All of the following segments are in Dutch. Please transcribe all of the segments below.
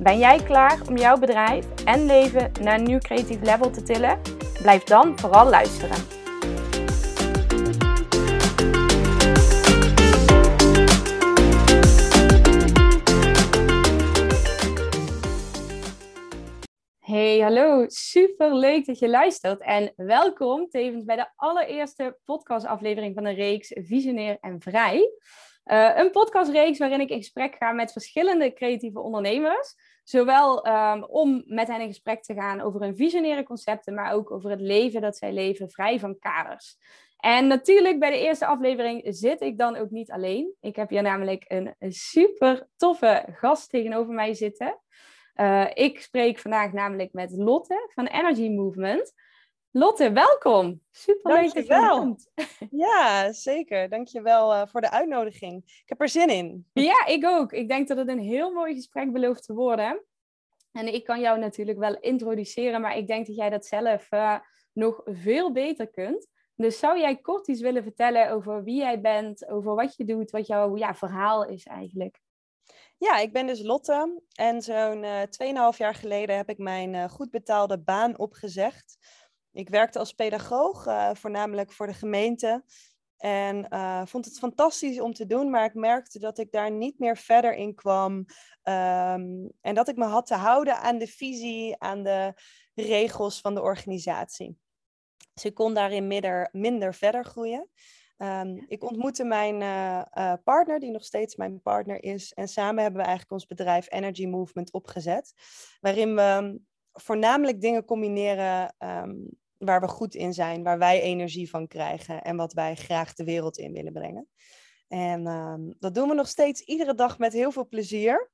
Ben jij klaar om jouw bedrijf en leven naar een nieuw creatief level te tillen? Blijf dan vooral luisteren. Hey, hallo. Super leuk dat je luistert en welkom tevens bij de allereerste podcastaflevering van de reeks Visionair en Vrij. Uh, een podcastreeks waarin ik in gesprek ga met verschillende creatieve ondernemers. Zowel um, om met hen in gesprek te gaan over hun visionaire concepten, maar ook over het leven dat zij leven vrij van kaders. En natuurlijk bij de eerste aflevering zit ik dan ook niet alleen. Ik heb hier namelijk een, super toffe gast tegenover mij zitten. Uh, ik spreek vandaag namelijk met Lotte van Energy Movement. Lotte, welkom. Super leuk dat je er komt. Ja, zeker. Dankjewel uh, voor de uitnodiging. Ik heb er zin in. Ja, ik ook. Ik denk dat het een heel mooi gesprek belooft te worden. En ik kan jou natuurlijk wel introduceren, maar ik denk dat jij dat zelf uh, nog veel beter kunt. Dus zou jij kort iets willen vertellen over wie jij bent, over wat je doet, wat jouw ja, verhaal is eigenlijk? Ja, ik ben dus Lotte en zo'n uh, 2,5 jaar geleden heb ik mijn goed betaalde baan opgezegd ik werkte als pedagoog, uh, voornamelijk voor de gemeente. En uh, vond het fantastisch om te doen, maar ik merkte dat ik daar niet meer verder in kwam. Um, en dat ik me had te houden aan de visie, aan de regels van de organisatie. Dus ik kon daarin minder, minder verder groeien. Um, ik ontmoette mijn uh, partner, die nog steeds mijn partner is. En samen hebben we eigenlijk ons bedrijf Energy Movement opgezet. Waarin we voornamelijk dingen combineren um, waar we goed in zijn, waar wij energie van krijgen en wat wij graag de wereld in willen brengen. En uh, dat doen we nog steeds iedere dag met heel veel plezier.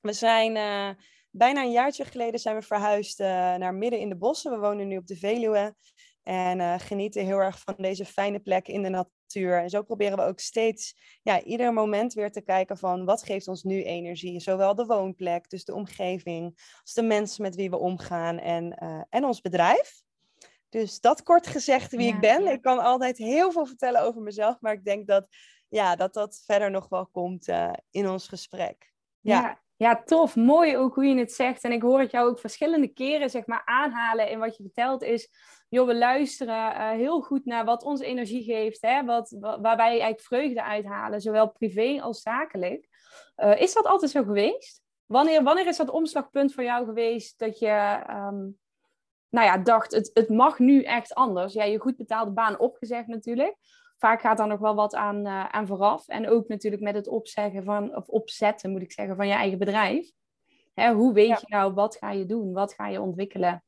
We zijn uh, bijna een jaartje geleden zijn we verhuisd uh, naar midden in de bossen. We wonen nu op de Veluwe en uh, genieten heel erg van deze fijne plek in de natuur. En zo proberen we ook steeds, ja, ieder moment weer te kijken van wat geeft ons nu energie. Zowel de woonplek, dus de omgeving, als de mensen met wie we omgaan en, en ons bedrijf. Dus dat kort gezegd wie ik ben. Ik kan altijd heel veel vertellen over mezelf, maar ik denk dat ja, dat, dat verder nog wel komt uh, in ons gesprek. Ja. ja. Ja, tof. Mooi ook hoe je het zegt. En ik hoor het jou ook verschillende keren zeg maar, aanhalen in wat je vertelt is... joh, we luisteren uh, heel goed naar wat ons energie geeft. Hè? Wat, waar wij eigenlijk vreugde uithalen, zowel privé als zakelijk. Uh, is dat altijd zo geweest? Wanneer, wanneer is dat omslagpunt voor jou geweest dat je... Um, nou ja, dacht, het, het mag nu echt anders. Ja, je goed betaalde baan opgezegd natuurlijk. Vaak gaat daar nog wel wat aan, uh, aan vooraf. En ook natuurlijk met het opzeggen van, of opzetten moet ik zeggen, van je eigen bedrijf. Hè, hoe weet ja. je nou, wat ga je doen? Wat ga je ontwikkelen?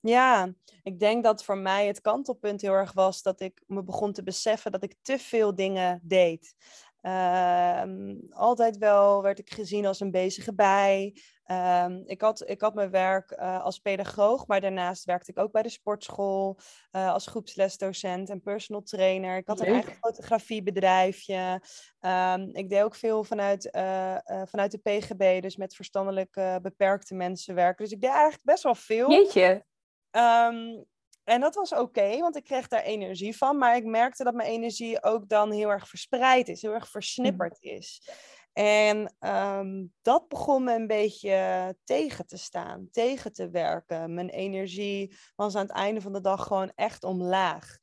Ja, ik denk dat voor mij het kantelpunt heel erg was dat ik me begon te beseffen dat ik te veel dingen deed. Uh, altijd wel werd ik gezien als een bezige bij. Um, ik, had, ik had mijn werk uh, als pedagoog, maar daarnaast werkte ik ook bij de sportschool uh, als groepslesdocent en personal trainer. Ik had Leuk. een eigen fotografiebedrijfje. Um, ik deed ook veel vanuit, uh, vanuit de PGB, dus met verstandelijk beperkte mensen werken. Dus ik deed eigenlijk best wel veel. Jeetje. Um, en dat was oké, okay, want ik kreeg daar energie van. Maar ik merkte dat mijn energie ook dan heel erg verspreid is, heel erg versnipperd is. En um, dat begon me een beetje tegen te staan, tegen te werken. Mijn energie was aan het einde van de dag gewoon echt omlaag.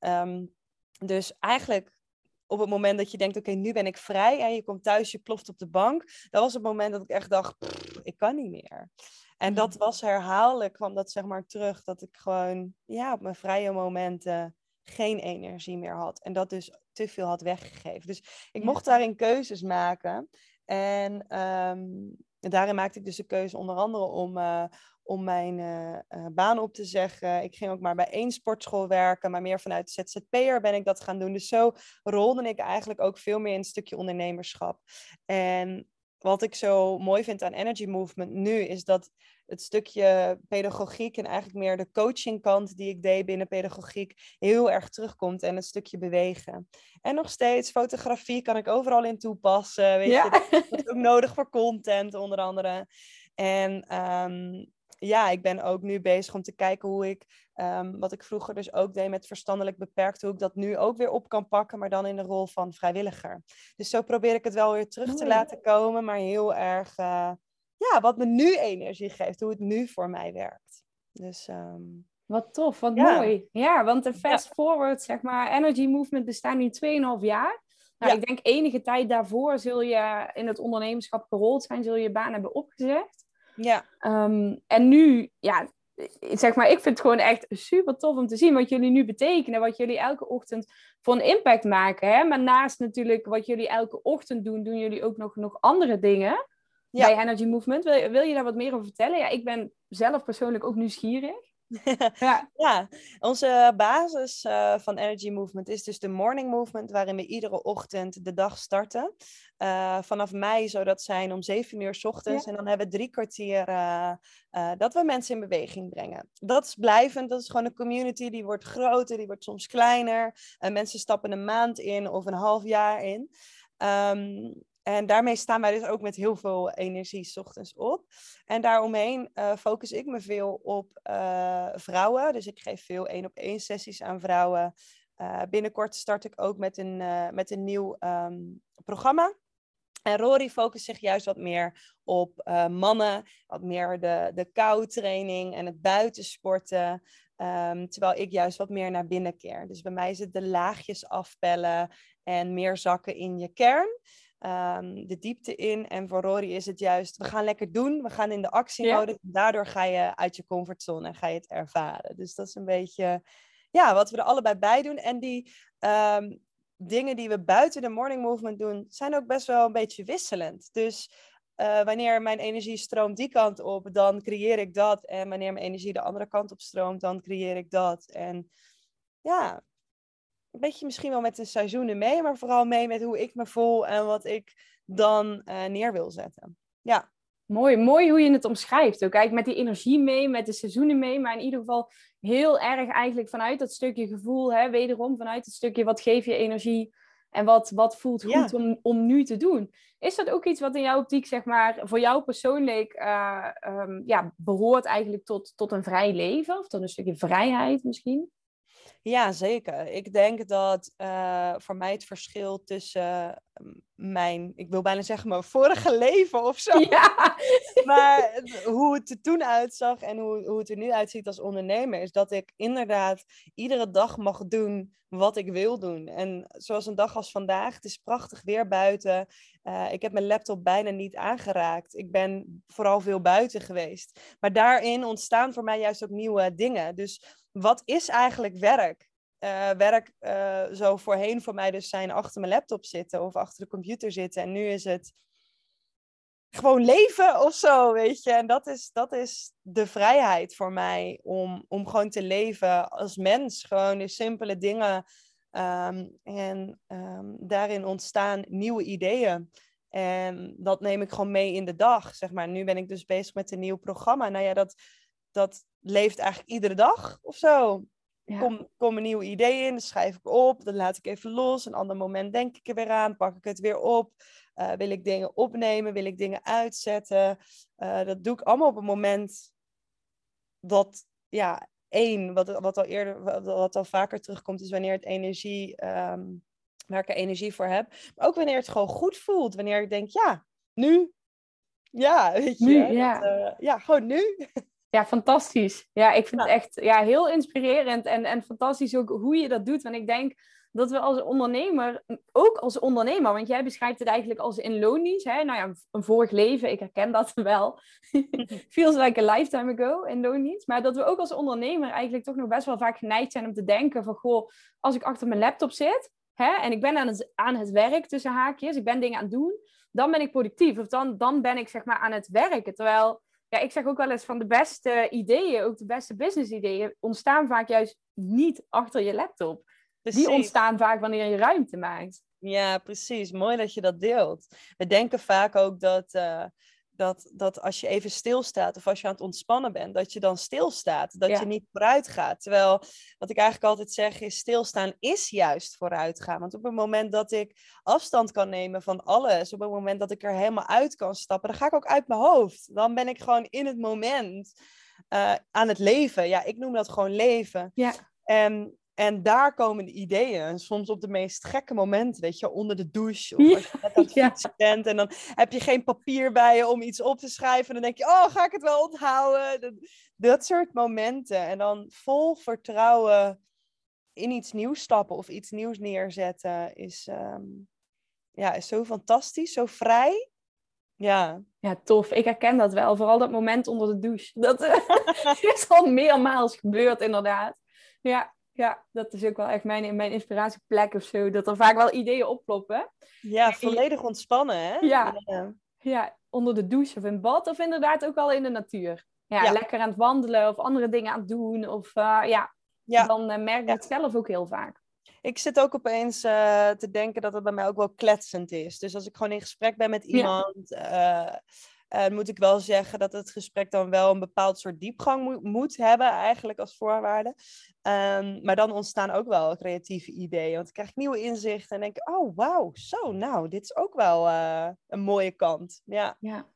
Um, dus eigenlijk op het moment dat je denkt, oké, okay, nu ben ik vrij en je komt thuis, je ploft op de bank. Dat was het moment dat ik echt dacht, ik kan niet meer. En dat was herhaaldelijk, kwam dat zeg maar terug, dat ik gewoon, ja, op mijn vrije momenten geen energie meer had. En dat dus te veel had weggegeven. Dus ik mocht daarin keuzes maken. En um, daarin maakte ik dus de keuze onder andere om, uh, om mijn uh, uh, baan op te zeggen. Ik ging ook maar bij één sportschool werken, maar meer vanuit ZZP'er ben ik dat gaan doen. Dus zo rolde ik eigenlijk ook veel meer in een stukje ondernemerschap. En wat ik zo mooi vind aan Energy Movement nu, is dat het stukje pedagogiek en eigenlijk meer de coachingkant die ik deed binnen pedagogiek heel erg terugkomt en het stukje bewegen. En nog steeds, fotografie kan ik overal in toepassen. Weet je, dat is ook nodig voor content onder andere. En ehm, ja, ik ben ook nu bezig om te kijken hoe ik, ehm, wat ik vroeger dus ook deed met verstandelijk beperkt, hoe ik dat nu ook weer op kan pakken, maar dan in de rol van vrijwilliger. Dus zo probeer ik het wel weer terug te laten komen, maar heel erg, uh, ja, wat me nu energie geeft, hoe het nu voor mij werkt. Dus, ehm, wat tof, wat mooi. Ja, want de fast forward, zeg maar, Energy Movement bestaat nu 2,5 jaar. Nou, ik denk enige tijd daarvoor zul je in het ondernemerschap gerold zijn, zul je je baan hebben opgezegd. Ja. Ehm, en nu, ja, zeg maar, ik vind het gewoon echt super tof om te zien wat jullie nu betekenen, wat jullie elke ochtend voor een impact maken. Hè? Maar naast natuurlijk wat jullie elke ochtend doen, doen jullie ook nog, nog andere dingen bij Energy Movement. Wil, wil je daar wat meer over vertellen? Ja, ik ben zelf persoonlijk ook nieuwsgierig. ja. ja, onze basis uh, van Energy Movement is dus de morning movement, waarin we iedere ochtend de dag starten. Uh, vanaf mei zou dat zijn om 7 uur s ochtends. En dan hebben we drie kwartier uh, dat we mensen in beweging brengen. Dat is blijvend, dat is gewoon een community die wordt groter, die wordt soms kleiner. mensen stappen een maand in of een half jaar in. Um, en daarmee staan wij dus ook met heel veel energie s ochtends op. En daaromheen uh, focus ik me veel op uh, vrouwen. Dus ik geef veel één op één sessies aan vrouwen. Uh, binnenkort start ik ook met een, met een nieuw um, programma. En Rory focust zich juist wat meer op mannen, wat meer de, de kou-training en het buitensporten. Um, terwijl ik juist wat meer naar binnen keer. Dus bij mij is het de laagjes afpellen en meer zakken in je kern. Ehm, de diepte in. En voor Rory is het juist, we gaan lekker doen, we gaan in de actie Ja. Daardoor ga je uit je comfortzone en ga je het ervaren. Dus dat is een beetje ja, wat we er allebei bij doen. En die ehm, dingen die we buiten de morning movement doen, zijn ook best wel een beetje wisselend. Dus uh, wanneer mijn energie stroomt die kant op, dan creëer ik dat. En wanneer mijn energie de andere kant op stroomt, dan creëer ik dat. En ja, een beetje misschien wel met de seizoenen mee, maar vooral mee met hoe ik me voel en wat ik dan uh, neer wil zetten. Ja. Mooi, mooi hoe je het omschrijft. Ook eigenlijk met die energie mee, met de seizoenen mee, maar in ieder geval heel erg eigenlijk vanuit dat stukje gevoel, hè, wederom vanuit het stukje wat geef je energie en wat, wat voelt goed om, om nu te doen. Is dat ook iets wat in jouw optiek, zeg maar, voor jou persoonlijk uh, um, ja, behoort eigenlijk tot, tot een vrij leven of tot een stukje vrijheid misschien? Ja, zeker. Ik denk dat uh, voor mij het verschil tussen uh, mijn, ik wil bijna zeggen, mijn vorige leven of zo. Ja. maar hoe het er toen uitzag en hoe, hoe het er nu uitziet als ondernemer, is dat ik inderdaad iedere dag mag doen wat ik wil doen. En zoals een dag als vandaag, het is prachtig weer buiten. Uh, ik heb mijn laptop bijna niet aangeraakt. Ik ben vooral veel buiten geweest. Maar daarin ontstaan voor mij juist ook nieuwe dingen. Dus wat is eigenlijk werk? Uh, werk uh, zo voorheen voor mij dus zijn achter mijn laptop zitten of achter de computer zitten. En nu is het gewoon leven of zo, weet je. En dat is, dat is de vrijheid voor mij om, om gewoon te leven als mens. Gewoon de simpele dingen. Um, en um, daarin ontstaan nieuwe ideeën. En dat neem ik gewoon mee in de dag, zeg maar. Nu ben ik dus bezig met een nieuw programma. Nou ja, dat, dat leeft eigenlijk iedere dag of zo. Ja. Kom, kom een nieuw idee in, dan schrijf ik op, dan laat ik even los. Een ander moment denk ik er weer aan, pak ik het weer op. Uh, wil ik dingen opnemen, wil ik dingen uitzetten. Uh, dat doe ik allemaal op een moment dat, ja, één, wat, wat al eerder, wat, wat al vaker terugkomt, is wanneer het energie, um, waar ik er energie voor heb. Maar ook wanneer het gewoon goed voelt. Wanneer ik denk, ja, nu. Ja, weet je. Nu, ja. Dat, uh, ja, gewoon nu. Ja, fantastisch. Ja, ik vind het echt ja, heel inspirerend en, en fantastisch ook hoe je dat doet. Want ik denk dat we als ondernemer, ook als ondernemer, want jij beschrijft het eigenlijk als in loondienst. Hè? Nou ja, een vorig leven, ik herken dat wel. Feels like a lifetime ago in loondienst. Maar dat we ook als ondernemer eigenlijk toch nog best wel vaak geneigd zijn om te denken van, goh, als ik achter mijn laptop zit hè, en ik ben aan het, aan het werk tussen haakjes, ik ben dingen aan het doen, dan ben ik productief. Of dan, dan ben ik zeg maar aan het werken. Terwijl ja, ik zeg ook wel eens van de beste ideeën, ook de beste business ideeën, ontstaan vaak juist niet achter je laptop. Die ontstaan vaak wanneer je ruimte maakt. Ja, precies. Mooi dat je dat deelt. We denken vaak ook dat, uh, dat, dat als je even stilstaat of als je aan het ontspannen bent, dat je dan stilstaat, dat je niet vooruit gaat. Terwijl wat ik eigenlijk altijd zeg is, stilstaan is juist vooruitgaan. Want op het moment dat ik afstand kan nemen van alles, op het moment dat ik er helemaal uit kan stappen, dan ga ik ook uit mijn hoofd. Dan ben ik gewoon in het moment uh, aan het leven. Ja, ik noem dat gewoon leven. Ja. En en daar komen de ideeën. soms op de meest gekke momenten, weet je, onder de douche. Of als je net aan het fietsen bent en dan heb je geen papier bij je om iets op te schrijven. En dan denk je, oh, ga ik het wel onthouden? Dat, dat soort momenten. En dan vol vertrouwen in iets nieuws stappen of iets nieuws neerzetten is, um, ja, is zo fantastisch, zo vrij. Ja. Ja, tof. Ik herken dat wel. Vooral dat moment onder de douche. Dat uh, is al meermaals gebeurd, inderdaad. Ja, ja, dat is ook wel echt mijn, mijn inspiratieplek of zo. Dat er vaak wel ideeën opploppen. Ja, volledig ontspannen, hè? Ja, ja. onder de douche of in bad of inderdaad ook al in de natuur. Ja, lekker aan het wandelen of andere dingen aan het doen. Of uh, ja, ja, dan uh, merk ik het zelf ook heel vaak. Ik zit ook opeens uh, te denken dat het bij mij ook wel kletsend is. Dus als ik gewoon in gesprek ben met iemand... Uh, moet ik wel zeggen dat het gesprek dan wel een bepaald soort diepgang moet hebben, eigenlijk als voorwaarde. Um, maar dan ontstaan ook wel creatieve ideeën. Want dan krijg ik nieuwe inzichten en denk ik, oh wauw, zo, nou, dit is ook wel uh, een mooie kant. Ja, ja.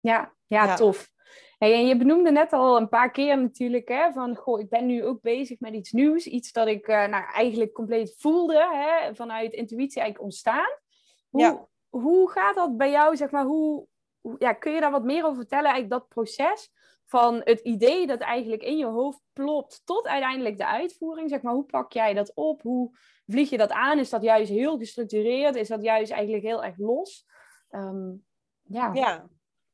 ja, ja, tof. Hey, en je benoemde net al een paar keer natuurlijk, hè, van goh, ik ben nu ook bezig met iets nieuws. Iets dat ik uh, nou, eigenlijk compleet voelde, hè, vanuit intuïtie eigenlijk ontstaan. Hoe, ja. hoe gaat dat bij jou, zeg maar, hoe, ja, kun je daar wat meer over vertellen, eigenlijk dat proces van het idee dat eigenlijk in je hoofd plopt tot uiteindelijk de uitvoering? Zeg maar, hoe pak jij dat op? Hoe vlieg je dat aan? Is dat juist heel gestructureerd? Is dat juist eigenlijk heel erg los? Ehm, ja. ja.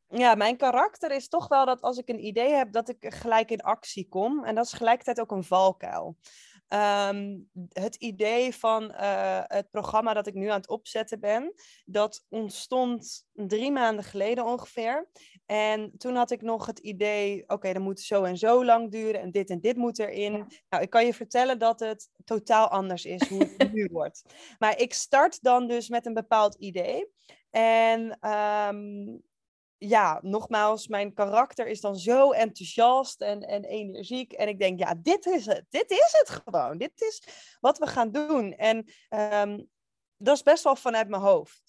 Ja, mijn karakter is toch wel dat als ik een idee heb, dat ik gelijk in actie kom. En dat is gelijkertijd ook een valkuil. Ehm, het idee van uh, het programma dat ik nu aan het opzetten ben, dat ontstond drie maanden geleden ongeveer. En toen had ik nog het idee, oké, okay, dat moet zo en zo lang duren en dit en dit moet erin. Nou, ik kan je vertellen dat het totaal anders is hoe het nu wordt. Maar ik start dan dus met een bepaald idee. En um, ja, nogmaals, mijn karakter is dan zo enthousiast en, en energiek. En ik denk, ja, dit is het. Dit is het gewoon. Dit is wat we gaan doen. En ehm, dat is best wel vanuit mijn hoofd.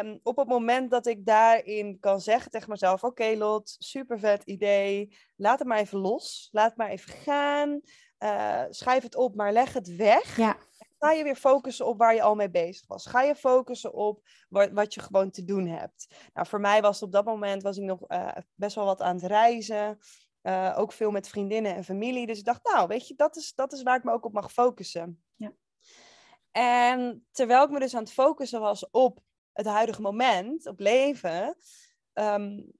Um, op het moment dat ik daarin kan zeggen tegen mezelf: Oké, Lot, super vet idee. Laat het maar even los. Laat het maar even gaan. Uh, schrijf het op, maar leg het weg. Ja ga je weer focussen op waar je al mee bezig was. Ga je focussen op wat, wat je gewoon te doen hebt. Nou, voor mij was op dat moment was ik nog uh, best wel wat aan het reizen. Uh, ook veel met vriendinnen en familie. Dus ik dacht, nou, weet je, dat is, dat is waar ik me ook op mag focussen. Ja. En terwijl ik me dus aan het focussen was op het huidige moment, op leven, um,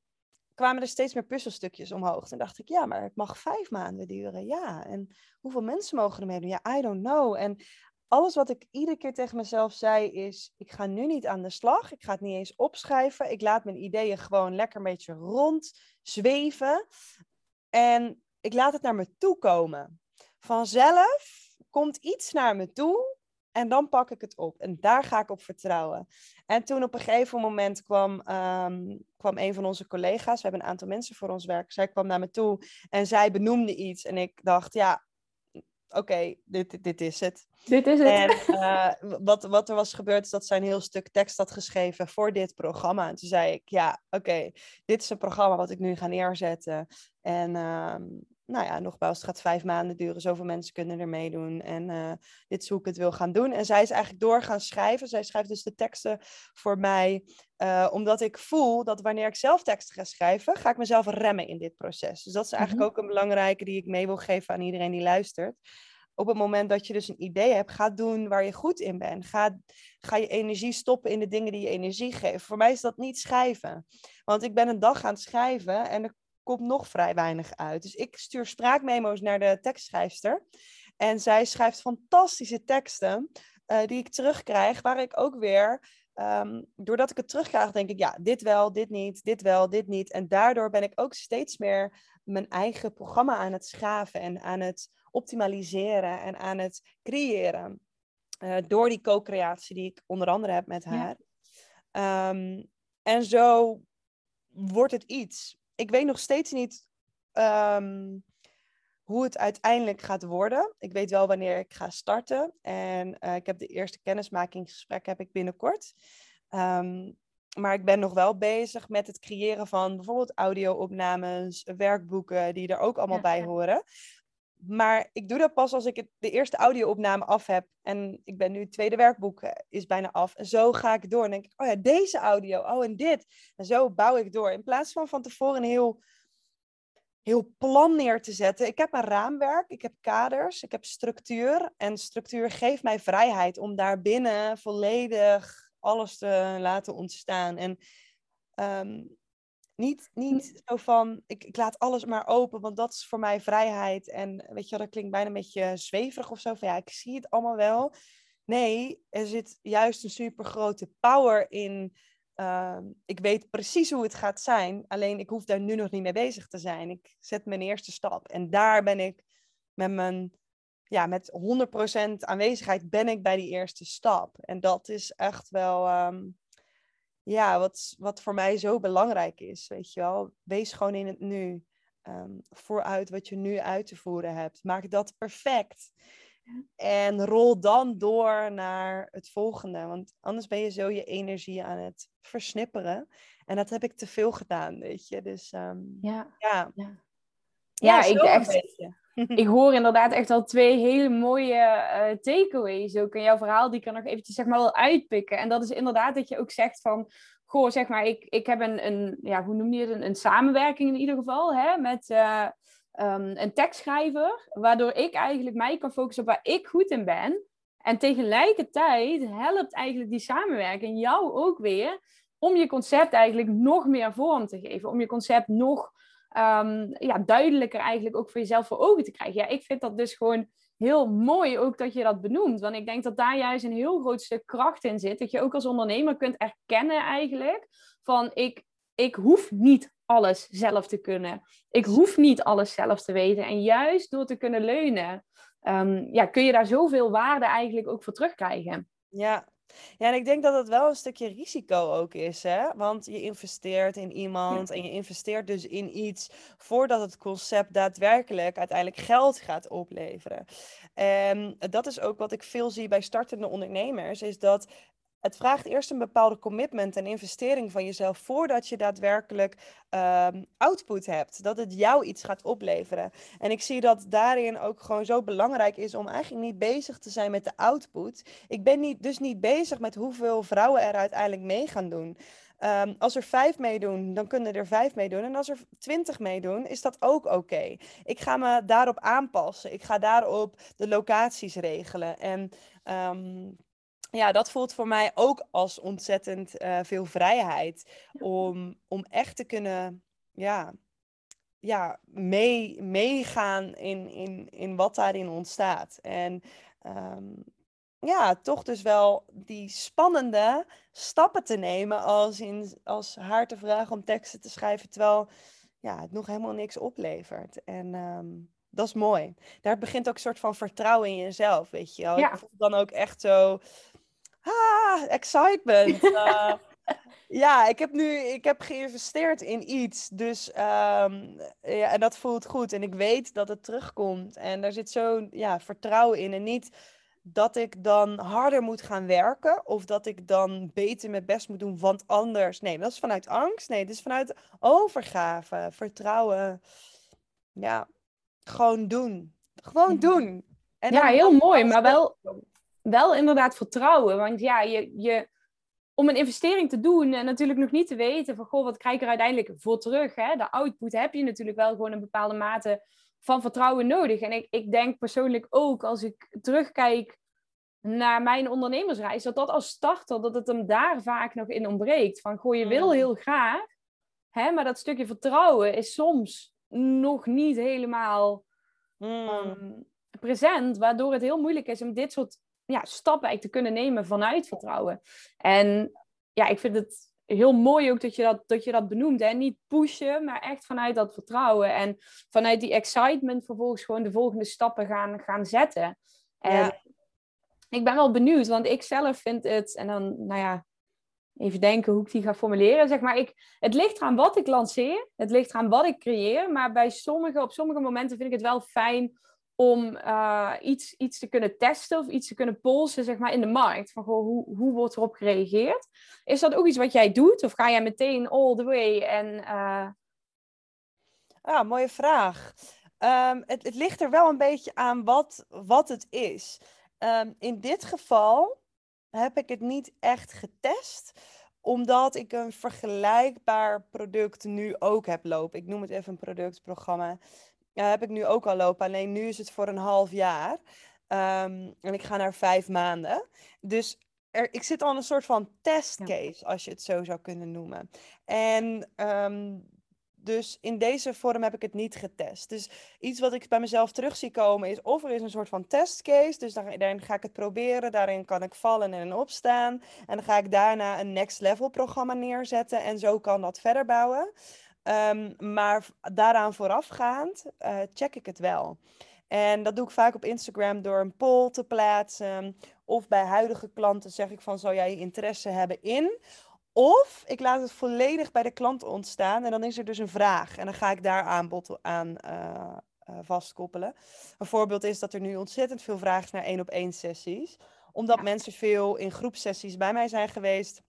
kwamen er steeds meer puzzelstukjes omhoog. En dacht ik, ja, maar het mag vijf maanden duren. Ja, en hoeveel mensen mogen er mee doen? Ja, I don't know. En alles wat ik iedere keer tegen mezelf zei is, ik ga nu niet aan de slag. Ik ga het niet eens opschrijven. Ik laat mijn ideeën gewoon lekker een beetje rond zweven. En ik laat het naar me toe komen. Vanzelf komt iets naar me toe en dan pak ik het op. En daar ga ik op vertrouwen. En toen op een gegeven moment kwam, ehm, kwam een van onze collega's. We hebben een aantal mensen voor ons werk. Zij kwam naar me toe en zij benoemde iets. En ik dacht, ja, oké, dit, dit is het. Dit is het. En uh, wat, wat er was gebeurd is dat zij een heel stuk tekst had geschreven voor dit programma. En toen zei ik, ja, oké, dit is een programma wat ik nu ga neerzetten. En uh, nou ja, nogmaals, het gaat vijf maanden duren. Zoveel mensen kunnen er meedoen. En uh, dit is hoe ik het wil gaan doen. En zij is eigenlijk door gaan schrijven. Zij schrijft dus de teksten voor mij. Uh, omdat ik voel dat wanneer ik zelf teksten ga schrijven, ga ik mezelf remmen in dit proces. Dus dat is eigenlijk mm -hmm. ook een belangrijke die ik mee wil geven aan iedereen die luistert op het moment dat je dus een idee hebt, ga doen waar je goed in bent. Ga, ga je energie stoppen in de dingen die je energie geven. Voor mij is dat niet schrijven. Want ik ben een dag aan het schrijven en er komt nog vrij weinig uit. Dus ik stuur spraakmemo's naar de tekstschrijfster. En zij schrijft fantastische teksten uh, die ik terugkrijg, waar ik ook weer Um, doordat ik het terugkrijg, denk ik, ja, dit wel, dit niet, dit wel, dit niet. En daardoor ben ik ook steeds meer mijn eigen programma aan het schaven en aan het optimaliseren en aan het creëren. Uh, door die co-creatie die ik onder andere heb met haar. Ehm, en zo wordt het iets. Ik weet nog steeds niet ehm, hoe het uiteindelijk gaat worden. Ik weet wel wanneer ik ga starten. En uh, ik heb de eerste kennismakingsgesprek heb ik binnenkort. Um, maar ik ben nog wel bezig met het creëren van bijvoorbeeld audio-opnames, werkboeken, die er ook allemaal bij horen. Maar ik doe dat pas als ik het, de eerste audio-opname af heb. En ik ben nu het tweede werkboek eh, is bijna af. En zo ga ik door. En denk ik, oh ja, deze audio, oh en dit. En zo bouw ik door. In plaats van van tevoren een heel, heel plan neer te zetten. Ik heb een raamwerk, ik heb kaders, ik heb structuur. En structuur geeft mij vrijheid om daarbinnen volledig alles te laten ontstaan. En ehm, niet, niet hm. zo van, ik, ik, laat alles maar open, want dat is voor mij vrijheid. En weet je dat klinkt bijna een beetje zweverig of zo. Van ja, ik zie het allemaal wel. Nee, er zit juist een super grote power in. Ehm, ik weet precies hoe het gaat zijn, alleen ik hoef daar nu nog niet mee bezig te zijn. Ik zet mijn eerste stap en daar ben ik met mijn ja, met 100% aanwezigheid ben ik bij die eerste stap. En dat is echt wel, ehm, ja, wat, wat voor mij zo belangrijk is, weet je wel. Wees gewoon in het nu. Um, vooruit wat je nu uit te voeren hebt. Maak dat perfect. En rol dan door naar het volgende. Want anders ben je zo je energie aan het versnipperen. En dat heb ik te veel gedaan, weet je. Dus um, ja. ja. ja. Ja, ik echt ik hoor inderdaad echt al twee hele mooie uh, takeaways ook in jouw verhaal, die er nog eventjes zeg maar wil uitpikken. En dat is inderdaad dat je ook zegt van, goh, zeg maar, ik, ik heb een, een ja, hoe noem je het, een, een samenwerking in ieder geval, hè, met uh, um, een tekstschrijver, waardoor ik eigenlijk mij kan focussen op waar ik goed in ben. En tegelijkertijd helpt eigenlijk die samenwerking jou ook weer om je concept eigenlijk nog meer vorm te geven, om je concept nog um, ja, duidelijker eigenlijk ook voor jezelf voor ogen te krijgen. Ja, ik vind dat dus gewoon heel mooi ook dat je dat benoemt. Want ik denk dat daar juist een heel groot stuk kracht in zit. Dat je ook als ondernemer kunt erkennen eigenlijk van ik, ik hoef niet alles zelf te kunnen. Ik hoef niet alles zelf te weten. En juist door te kunnen leunen, um, ja, kun je daar zoveel waarde eigenlijk ook voor terugkrijgen. Ja, ja, en ik denk dat het wel een stukje risico ook is, hè? Want je investeert in iemand en je investeert dus in iets voordat het concept daadwerkelijk uiteindelijk geld gaat opleveren. En dat is ook wat ik veel zie bij startende ondernemers, is dat het vraagt eerst een bepaalde commitment en investering van jezelf voordat je daadwerkelijk um, output hebt. Dat het jou iets gaat opleveren. En ik zie dat daarin ook gewoon zo belangrijk is om eigenlijk niet bezig te zijn met de output. Ik ben niet, dus niet bezig met hoeveel vrouwen er uiteindelijk mee gaan doen. Um, als er vijf meedoen, dan kunnen er vijf meedoen. En als er twintig meedoen, is dat ook oké. Ik ga me daarop aanpassen. Ik ga daarop de locaties regelen. En um, ja, dat voelt voor mij ook als ontzettend uh, veel vrijheid. Om, om echt te kunnen ja, ja, mee, meegaan in, in, in wat daarin ontstaat. En um, ja, toch dus wel die spannende stappen te nemen als, in, als haar te vragen om teksten te schrijven, terwijl ja, het nog helemaal niks oplevert. En um, dat is mooi. Daar begint ook een soort van vertrouwen in jezelf, weet je wel. Ja. Ik voel dan ook echt zo ah, excitement. Uh, ja, ik heb nu ik heb geïnvesteerd in iets. Dus um, ja, en dat voelt goed. En ik weet dat het terugkomt. En daar zit zo'n ja, vertrouwen in. En niet dat ik dan harder moet gaan werken. Of dat ik dan beter mijn best moet doen. Want anders. Nee, dat is vanuit angst. Nee, het is vanuit overgave. Vertrouwen. Ja, gewoon doen. Gewoon doen. En ja, heel mooi. Maar wel wel inderdaad vertrouwen. Want ja, je, je, om een investering te doen en natuurlijk nog niet te weten van, goh, wat krijg ik er uiteindelijk voor terug? Hè? De output heb je natuurlijk wel gewoon een bepaalde mate van vertrouwen nodig. En ik, ik denk persoonlijk ook, als ik terugkijk naar mijn ondernemersreis, dat dat als starter, dat het hem daar vaak nog in ontbreekt. Van, goh, je wil mm. heel graag, hè, maar dat stukje vertrouwen is soms nog niet helemaal mm. Ehm, present, waardoor het heel moeilijk is om dit soort ja, stappen eigenlijk te kunnen nemen vanuit vertrouwen. En ja, ik vind het heel mooi ook dat je dat, dat, je dat benoemt. Hè? Niet pushen, maar echt vanuit dat vertrouwen. En vanuit die excitement vervolgens gewoon de volgende stappen gaan, gaan zetten. En ik ben wel benieuwd, want ik zelf vind het, en dan, nou ja, even denken hoe ik die ga formuleren. Zeg maar, ik, het ligt eraan wat ik lanceer, het ligt eraan wat ik creëer, maar bij sommige, op sommige momenten vind ik het wel fijn om uh, iets, iets te kunnen testen of iets te kunnen polsen zeg maar, in de markt. Van goh, hoe, hoe wordt erop gereageerd? Is dat ook iets wat jij doet? Of ga jij meteen all the way? En, uh... Ah, mooie vraag. Um, het, het, ligt er wel een beetje aan wat, wat het is. Um, in dit geval heb ik het niet echt getest omdat ik een vergelijkbaar product nu ook heb lopen. Ik noem het even een productprogramma. Ja, heb ik nu ook al lopen. Alleen nu is het voor een half jaar. Um, en ik ga naar vijf maanden. Dus er, ik zit al een soort van testcase, als je het zo zou kunnen noemen. En um, dus in deze vorm heb ik het niet getest. Dus iets wat ik bij mezelf terug zie komen is of er is een soort van testcase. Dus daarin ga ik het proberen. Daarin kan ik vallen en opstaan. En dan ga ik daarna een next level programma neerzetten. En zo kan dat verder bouwen. Um, maar daaraan voorafgaand uh, check ik het wel. En dat doe ik vaak op Instagram door een poll te plaatsen. Of bij huidige klanten zeg ik van, zou jij interesse hebben in? Of ik laat het volledig bij de klant ontstaan en dan is er dus een vraag. En dan ga ik daar aanbod aan uh, uh, vastkoppelen. Een voorbeeld is dat er nu ontzettend veel vraag is naar één op één sessies. Omdat mensen veel in groepsessies bij mij zijn geweest.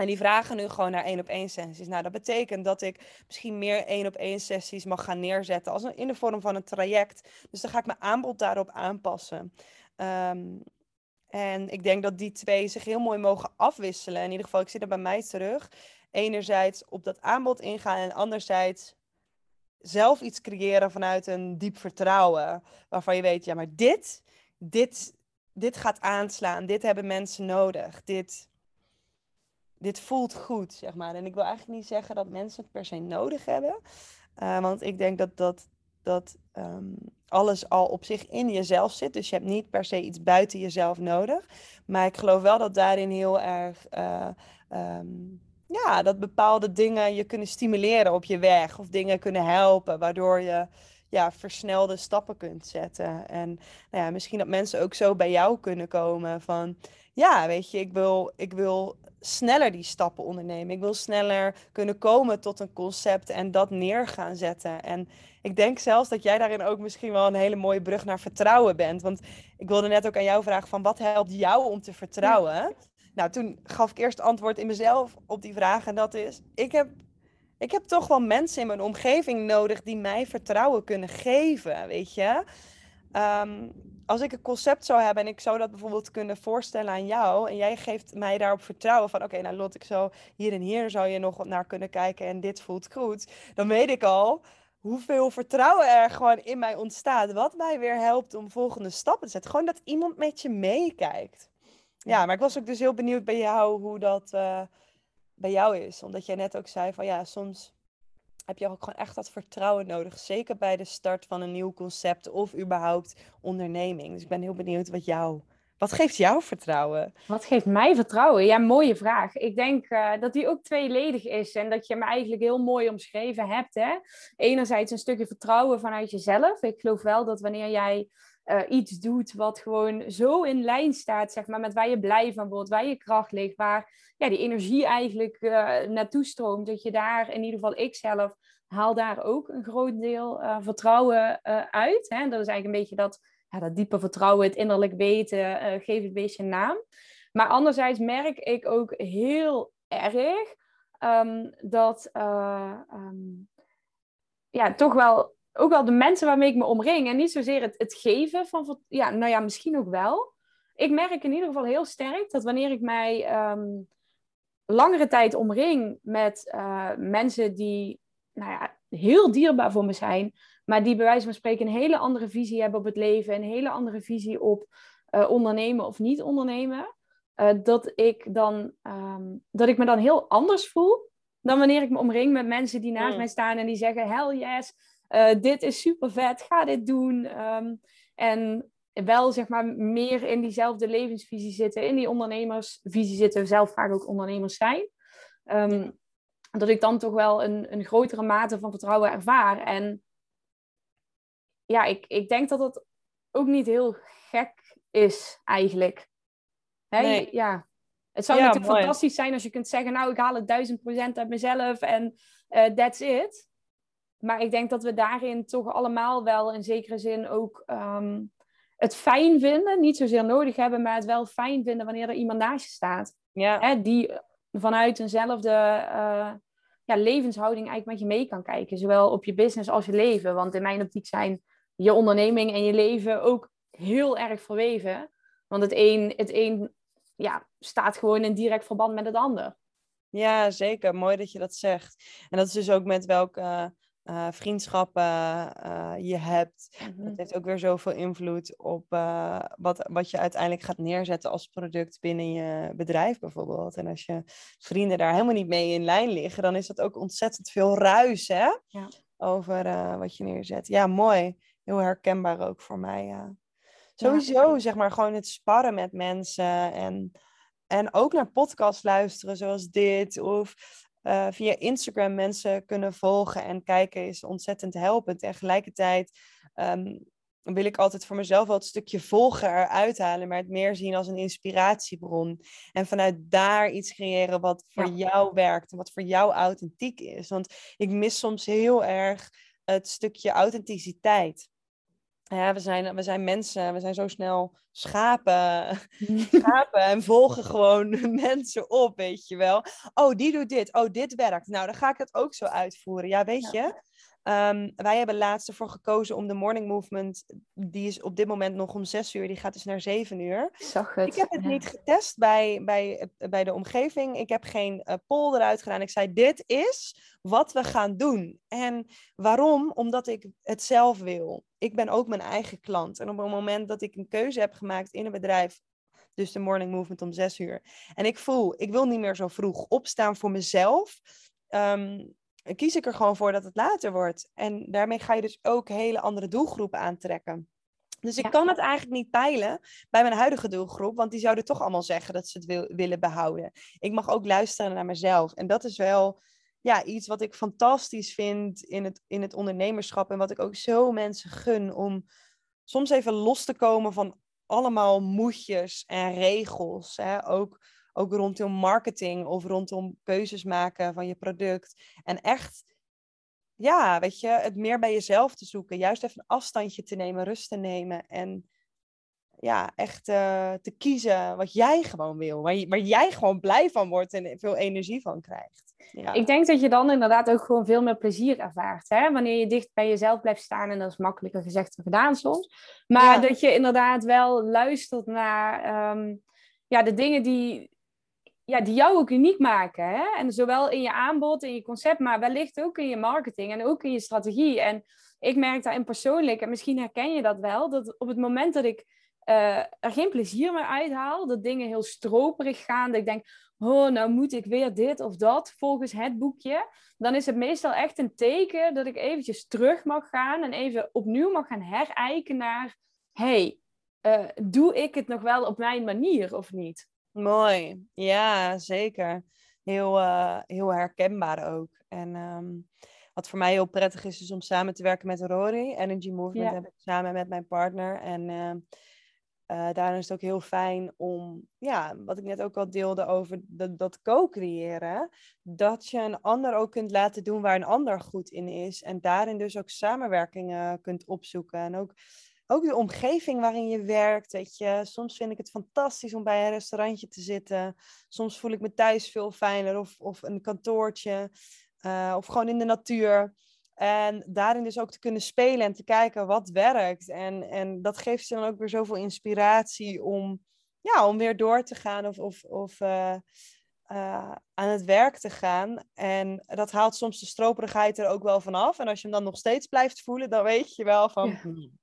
En die vragen nu gewoon naar één op één sessies. Nou, dat betekent dat ik misschien meer één op één sessies mag gaan neerzetten als in de vorm van een traject. Dus dan ga ik mijn aanbod daarop aanpassen. Um, en ik denk dat die twee zich heel mooi mogen afwisselen. In ieder geval, ik zit er bij mij terug. Enerzijds op dat aanbod ingaan en anderzijds zelf iets creëren vanuit een diep vertrouwen. Waarvan je weet, ja, maar dit, dit, dit gaat aanslaan. Dit hebben mensen nodig. Dit, dit voelt goed, zeg maar. En ik wil eigenlijk niet zeggen dat mensen het per se nodig hebben. Uh, want ik denk dat, dat, dat um, alles al op zich in jezelf zit. Dus je hebt niet per se iets buiten jezelf nodig. Maar ik geloof wel dat daarin heel erg. Uh, um, ja, dat bepaalde dingen je kunnen stimuleren op je weg. Of dingen kunnen helpen. Waardoor je ja, versnelde stappen kunt zetten. En nou ja, misschien dat mensen ook zo bij jou kunnen komen van... Ja, weet je, ik wil, ik wil sneller die stappen ondernemen. Ik wil sneller kunnen komen tot een concept en dat neer gaan zetten. En ik denk zelfs dat jij daarin ook misschien wel een hele mooie brug naar vertrouwen bent. Want ik wilde net ook aan jou vragen van wat helpt jou om te vertrouwen? Nou, toen gaf ik eerst antwoord in mezelf op die vraag. En dat is, ik heb, ik heb toch wel mensen in mijn omgeving nodig die mij vertrouwen kunnen geven, weet je. Ehm, als ik een concept zou hebben en ik zou dat bijvoorbeeld kunnen voorstellen aan jou en jij geeft mij daarop vertrouwen van oké, nou Lot, ik zo hier en hier zou je nog naar kunnen kijken en dit voelt goed, dan weet ik al hoeveel vertrouwen er gewoon in mij ontstaat, wat mij weer helpt om volgende stappen te zetten. Gewoon dat iemand met je meekijkt. Ja, maar ik was ook dus heel benieuwd bij jou hoe dat uh, bij jou is, omdat jij net ook zei van ja, soms heb je ook gewoon echt dat vertrouwen nodig. Zeker bij de start van een nieuw concept of überhaupt onderneming. Dus ik ben heel benieuwd wat jou. Wat geeft jou vertrouwen? Wat geeft mij vertrouwen? Ja, mooie vraag. Ik denk uh, dat die ook tweeledig is en dat je me eigenlijk heel mooi omschreven hebt. Hè? Enerzijds een stukje vertrouwen vanuit jezelf. Ik geloof wel dat wanneer jij uh, iets doet wat gewoon zo in lijn staat, zeg maar, met waar je blij van wordt, waar je kracht ligt, waar ja, die energie eigenlijk uh, naartoe stroomt, dat je daar, in ieder geval ik zelf, haal daar ook een groot deel uh, vertrouwen uit. Hè? Dat is eigenlijk een beetje dat, ja, dat diepe vertrouwen, het innerlijk weten, geef het beetje een naam. Maar anderzijds merk ik ook heel erg um, dat um, ja, toch wel ook wel de mensen waarmee ik me omring. En niet zozeer het, het geven van, ja, nou ja, misschien ook wel. Ik merk in ieder geval heel sterk dat wanneer ik mij um, langere tijd omring met uh, mensen die, nou ja, heel dierbaar voor me zijn, maar die bij wijze van spreken een hele andere visie hebben op het leven, een hele andere visie op uh, ondernemen of niet ondernemen, uh, dat ik dan, um, dat ik me dan heel anders voel dan wanneer ik me omring met mensen die naast mm. mij staan en die zeggen, hell yes, uh, dit is super vet, ga dit doen. Um, en wel zeg maar meer in diezelfde levensvisie zitten, in die ondernemersvisie zitten, zelf vaak ook ondernemers zijn. Um, dat ik dan toch wel een, een grotere mate van vertrouwen ervaar. En ja, ik, ik denk dat dat ook niet heel gek is eigenlijk. Hè? Ja. Het zou natuurlijk fantastisch zijn als je kunt zeggen, nou, ik haal het duizend procent uit mezelf en uh, that's it. Maar ik denk dat we daarin toch allemaal wel in zekere zin ook ehm, het fijn vinden. Niet zozeer nodig hebben, maar het wel fijn vinden wanneer er iemand naast je staat. Ja. Hè, die vanuit eenzelfde uh, ja, levenshouding eigenlijk met je mee kan kijken. Zowel op je business als je leven. Want in mijn optiek zijn je onderneming en je leven ook heel erg verweven. Want het een, het een ja, staat gewoon in direct verband met het ander. Ja, zeker. Mooi dat je dat zegt. En dat is dus ook met welke uh, vriendschappen uh, je hebt. Mm Het heeft ook weer zoveel invloed op uh, wat, wat je uiteindelijk gaat neerzetten als product binnen je bedrijf bijvoorbeeld. En als je vrienden daar helemaal niet mee in lijn liggen, dan is dat ook ontzettend veel ruis hè? Ja. over wat je neerzet. Ja, mooi. Heel herkenbaar ook voor mij. Ja. Sowieso, zeg maar, gewoon het sparren met mensen en, en ook naar podcasts luisteren zoals dit. Of uh, via Instagram mensen kunnen volgen en kijken is ontzettend helpend. En tegelijkertijd um, wil ik altijd voor mezelf wel het stukje volgen eruit halen, maar het meer zien als een inspiratiebron. En vanuit daar iets creëren wat voor jou werkt en wat voor jou authentiek is. Want ik mis soms heel erg het stukje authenticiteit ja, we zijn, we zijn mensen, we zijn zo snel schapen, schapen en volgen gewoon mensen op, weet je wel. Oh, die doet dit. Oh, dit werkt. Nou, dan ga ik het ook zo uitvoeren. Ja, weet je. Um, wij hebben laatst ervoor gekozen om de morning movement, die is op dit moment nog om zes uur, die gaat dus naar zeven uur. Ik zag het. Ik heb het niet getest bij, bij, bij de omgeving. Ik heb geen uh, poll eruit gedaan. Ik zei, dit is wat we gaan doen. En waarom? Omdat ik het zelf wil. Ik ben ook mijn eigen klant. En op het moment dat ik een keuze heb gemaakt in een bedrijf, dus de morning movement om zes uur, en ik voel, ik wil niet meer zo vroeg opstaan voor mezelf. Um, kies ik er gewoon voor dat het later wordt. En daarmee ga je dus ook hele andere doelgroepen aantrekken. Dus ik kan het eigenlijk niet peilen bij mijn huidige doelgroep, want die zouden toch allemaal zeggen dat ze het wil, willen behouden. Ik mag ook luisteren naar mezelf. En dat is wel ja, iets wat ik fantastisch vind in het, in het ondernemerschap en wat ik ook zo mensen gun om soms even los te komen van allemaal moedjes en regels. Hè? Ook ook rondom marketing of rondom keuzes maken van je product. En echt, ja, weet je, het meer bij jezelf te zoeken. Juist even een afstandje te nemen, rust te nemen. En ja, echt uh, te kiezen wat jij gewoon wil. Waar, je, waar jij gewoon blij van wordt en veel energie van krijgt. Ja. Ik denk dat je dan inderdaad ook gewoon veel meer plezier ervaart. Hè? Wanneer je dicht bij jezelf blijft staan. En dat is makkelijker gezegd dan gedaan soms. Maar dat je inderdaad wel luistert naar um, ja, de dingen die, ja, die jou ook uniek maken. Hè? En zowel in je aanbod, in je concept, maar wellicht ook in je marketing en ook in je strategie. En ik merk daarin persoonlijk, en misschien herken je dat wel, dat op het moment dat ik uh, er geen plezier meer uithaal, dat dingen heel stroperig gaan, dat ik denk, oh, nou moet ik weer dit of dat volgens het boekje, dan is het meestal echt een teken dat ik eventjes terug mag gaan en even opnieuw mag gaan herijken naar, hey, uh, doe ik het nog wel op mijn manier of niet? Mooi, ja, zeker. Heel, uh, heel herkenbaar ook. En um, wat voor mij heel prettig is, is om samen te werken met Rory. Energy Movement ja. heb ik samen met mijn partner. En uh, uh, daarin is het ook heel fijn om, ja, wat ik net ook al deelde over dat, dat co-creëren. Dat je een ander ook kunt laten doen waar een ander goed in is. En daarin dus ook samenwerkingen kunt opzoeken. En ook ook de omgeving waarin je werkt. Weet je. Soms vind ik het fantastisch om bij een restaurantje te zitten. Soms voel ik me thuis veel fijner of, of een kantoortje. Uh, of gewoon in de natuur. En daarin dus ook te kunnen spelen en te kijken wat werkt. En, en dat geeft je dan ook weer zoveel inspiratie om, ja, om weer door te gaan of, of, of uh, uh, aan het werk te gaan. En dat haalt soms de stroperigheid er ook wel vanaf. En als je hem dan nog steeds blijft voelen, dan weet je wel van... Hmm,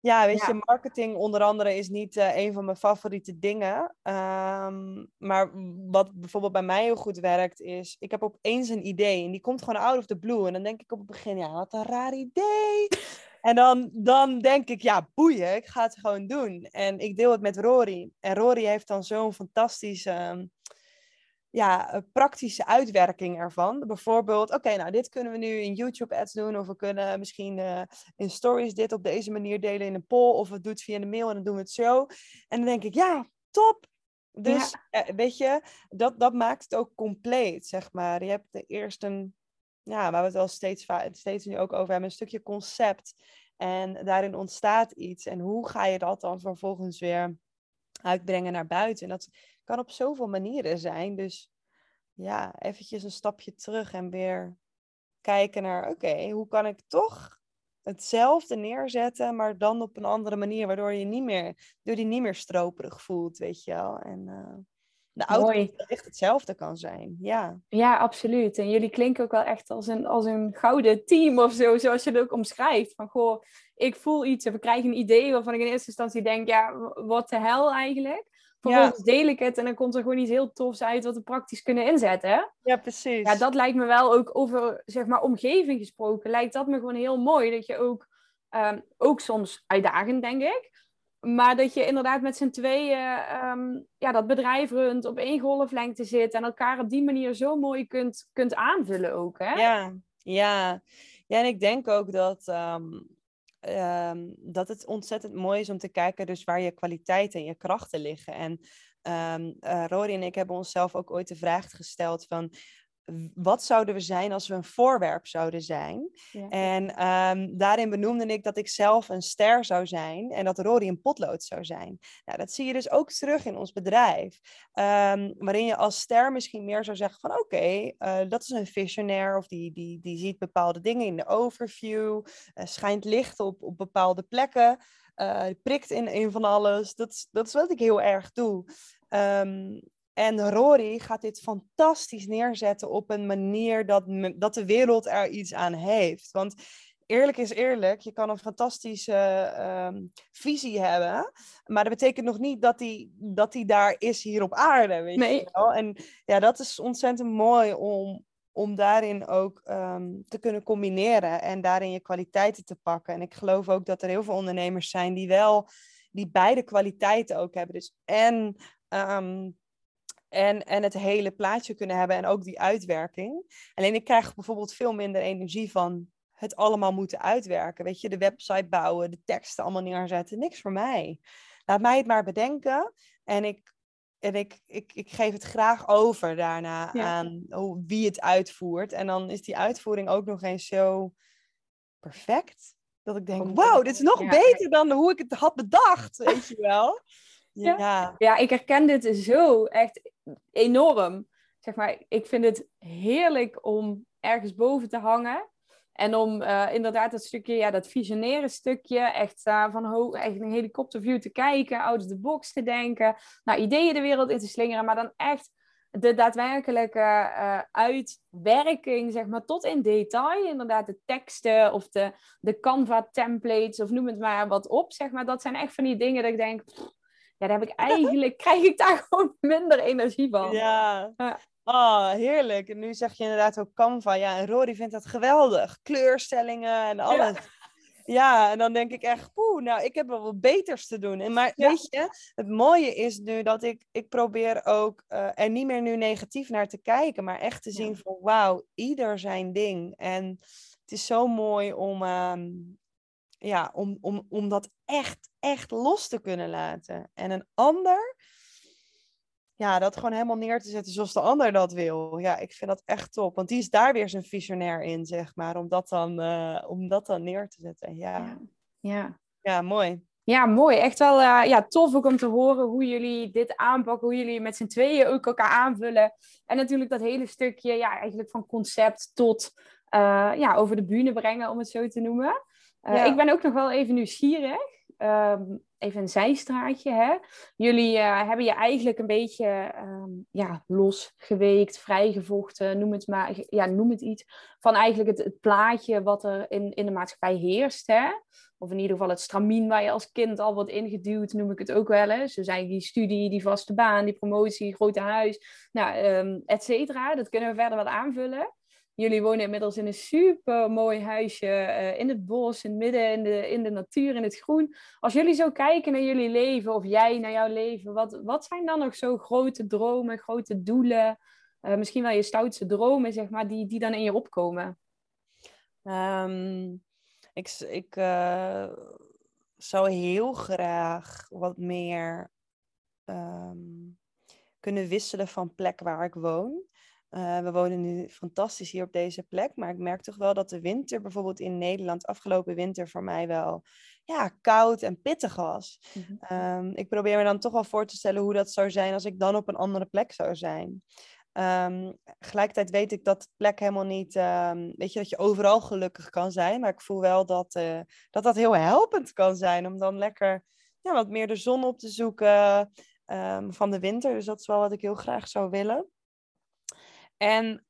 ja, weet je, marketing onder andere is niet uh, een van mijn favoriete dingen. Um, maar wat bijvoorbeeld bij mij heel goed werkt is, ik heb opeens een idee en die komt gewoon out of the blue. En dan denk ik op het begin, ja, wat een raar idee. En dan, dan denk ik, ja, boeien, ik ga het gewoon doen. En ik deel het met Rory. En Rory heeft dan zo'n fantastische ja, praktische uitwerking ervan. Bijvoorbeeld, oké, nou, dit kunnen we nu in YouTube ads doen. Of we kunnen misschien uh, in stories dit op deze manier delen in een poll. Of we doen het via de mail en dan doen we het zo. En dan denk ik, ja, top. Dus eh, weet je, dat, dat maakt het ook compleet, zeg maar. Je hebt eerst een, ja, waar we het wel steeds, steeds nu ook over hebben, een stukje concept. En daarin ontstaat iets. En hoe ga je dat dan vervolgens weer uitbrengen naar buiten? En dat kan op zoveel manieren zijn. Dus ja, eventjes een stapje terug en weer kijken naar, oké, hoe kan ik toch hetzelfde neerzetten, maar dan op een andere manier, waardoor je niet meer, door die niet meer stroperig voelt, weet je wel. En uh, de output echt hetzelfde kan zijn, ja. Ja, absoluut. En jullie klinken ook wel echt als een, als een gouden team of zo, zoals je het ook omschrijft. Van, goh, ik voel iets of ik krijg een idee waarvan ik in eerste instantie denk, ja, wat de hel eigenlijk? Vervolgens deel ik het en dan komt er gewoon iets heel tofs uit wat we praktisch kunnen inzetten. Ja, precies. Ja, dat lijkt me wel ook over, zeg maar, omgeving gesproken. Lijkt dat me gewoon heel mooi. Dat je ook, um, ook soms uitdagend, denk ik. Maar dat je inderdaad met z'n tweeën um, ja, dat bedrijf runt, op één golflengte zit en elkaar op die manier zo mooi kunt, kunt aanvullen ook. Hè? Ja, ja. ja, en ik denk ook dat um, um, dat het ontzettend mooi is om te kijken dus waar je kwaliteiten en je krachten liggen. En um, Rory en ik hebben onszelf ook ooit de vraag gesteld van wat zouden we zijn als we een voorwerp zouden zijn? En um, daarin benoemde ik dat ik zelf een ster zou zijn en dat Rory een potlood zou zijn. Nou, dat zie je dus ook terug in ons bedrijf. Um, waarin je als ster misschien meer zou zeggen van oké, okay, uh, dat is een visionair of die, die, die ziet bepaalde dingen in de overview, uh, schijnt licht op, op bepaalde plekken. Uh, prikt in een van alles. Dat, dat is wat ik heel erg doe. Um, en Rory gaat dit fantastisch neerzetten op een manier dat, dat de wereld er iets aan heeft. Want eerlijk is eerlijk, je kan een fantastische ehm, visie hebben, maar dat betekent nog niet dat die, dat die daar is hier op aarde. Weet nee. je wel? En ja, dat is ontzettend mooi om, om daarin ook um, te kunnen combineren en daarin je kwaliteiten te pakken. En ik geloof ook dat er heel veel ondernemers zijn die wel die beide kwaliteiten ook hebben. Dus en um, en, en het hele plaatje kunnen hebben en ook die uitwerking. Alleen ik krijg bijvoorbeeld veel minder energie van het allemaal moeten uitwerken. Weet je, de website bouwen, de teksten allemaal neerzetten. Niks voor mij. Laat mij het maar bedenken. En ik, en ik, ik, ik geef het graag over daarna aan hoe, wie het uitvoert. En dan is die uitvoering ook nog eens zo perfect. Dat ik denk, wauw, dit is nog beter dan hoe ik het had bedacht. Weet je wel. Ja. ja, ik herken dit zo echt enorm. Zeg maar, ik vind het heerlijk om ergens boven te hangen. En om uh, inderdaad dat stukje, ja, dat visionaire stukje, echt uh, van ho echt een helikopterview te kijken, out of the box te denken, nou, ideeën de wereld in te slingeren, maar dan echt de daadwerkelijke uh, uitwerking, zeg maar, tot in detail. Inderdaad, de teksten of de, de Canva-templates of noem het maar wat op, zeg maar. Dat zijn echt van die dingen dat ik denk, ja, daar heb ik eigenlijk, krijg ik daar gewoon minder energie van. Ja. Oh, heerlijk. En nu zeg je inderdaad ook Canva. Ja, en Rory vindt dat geweldig. Kleurstellingen en alles. Ja. en dan denk ik echt, poeh, nou, ik heb wel wat beters te doen. En maar weet je, het mooie is nu dat ik, ik probeer ook uh, er niet meer nu negatief naar te kijken, maar echt te zien van, wauw, ieder zijn ding. En het is zo mooi om, uh, ja, om, om, om dat echt, echt los te kunnen laten. En een ander, ja, dat gewoon helemaal neer te zetten zoals de ander dat wil. Ja, ik vind dat echt top. Want die is daar weer zijn visionair in, zeg maar. Om dat dan, uh, om dat dan neer te zetten. Ja. ja. Ja, mooi. Ja, mooi. Echt wel uh, ja, tof ook om te horen hoe jullie dit aanpakken. Hoe jullie met z'n tweeën ook elkaar aanvullen. En natuurlijk dat hele stukje, ja, eigenlijk van concept tot uh, ja, over de bühne brengen, om het zo te noemen. Uh, Ik ben ook nog wel even nieuwsgierig. Um, even een zijstraatje. Hè? Jullie uh, hebben je eigenlijk een beetje um, ja, losgeweekt, vrijgevochten, noem het maar, ja, noem het iets. Van eigenlijk het, het plaatje wat er in, in de maatschappij heerst. Hè? Of in ieder geval het stramien waar je als kind al wordt ingeduwd, noem ik het ook wel eens. Dus eigenlijk die studie, die vaste baan, die promotie, grote huis, nou, um, et cetera. Dat kunnen we verder wat aanvullen. Jullie wonen inmiddels in een super mooi huisje uh, in het bos, in het midden, in de, in de natuur, in het groen. Als jullie zo kijken naar jullie leven, of jij naar jouw leven, wat, wat zijn dan nog zo grote dromen, grote doelen? Uh, misschien wel je stoutste dromen, zeg maar, die, die dan in je opkomen? Um, ik ik uh, zou heel graag wat meer ehm, kunnen wisselen van plek waar ik woon. Eh, we wonen nu fantastisch hier op deze plek, maar ik merk toch wel dat de winter bijvoorbeeld in Nederland afgelopen winter voor mij wel ja, koud en pittig was. Mhm. Ehm, ik probeer me dan toch wel voor te stellen hoe dat zou zijn als ik dan op een andere plek zou zijn. Um, gelijkertijd weet ik dat plek helemaal niet, um, weet je, dat je overal gelukkig kan zijn. Maar ik voel wel dat uh, dat, dat heel helpend kan zijn om dan lekker ja, wat meer de zon op te zoeken van de winter. Dus dat is wel wat ik heel graag zou willen. En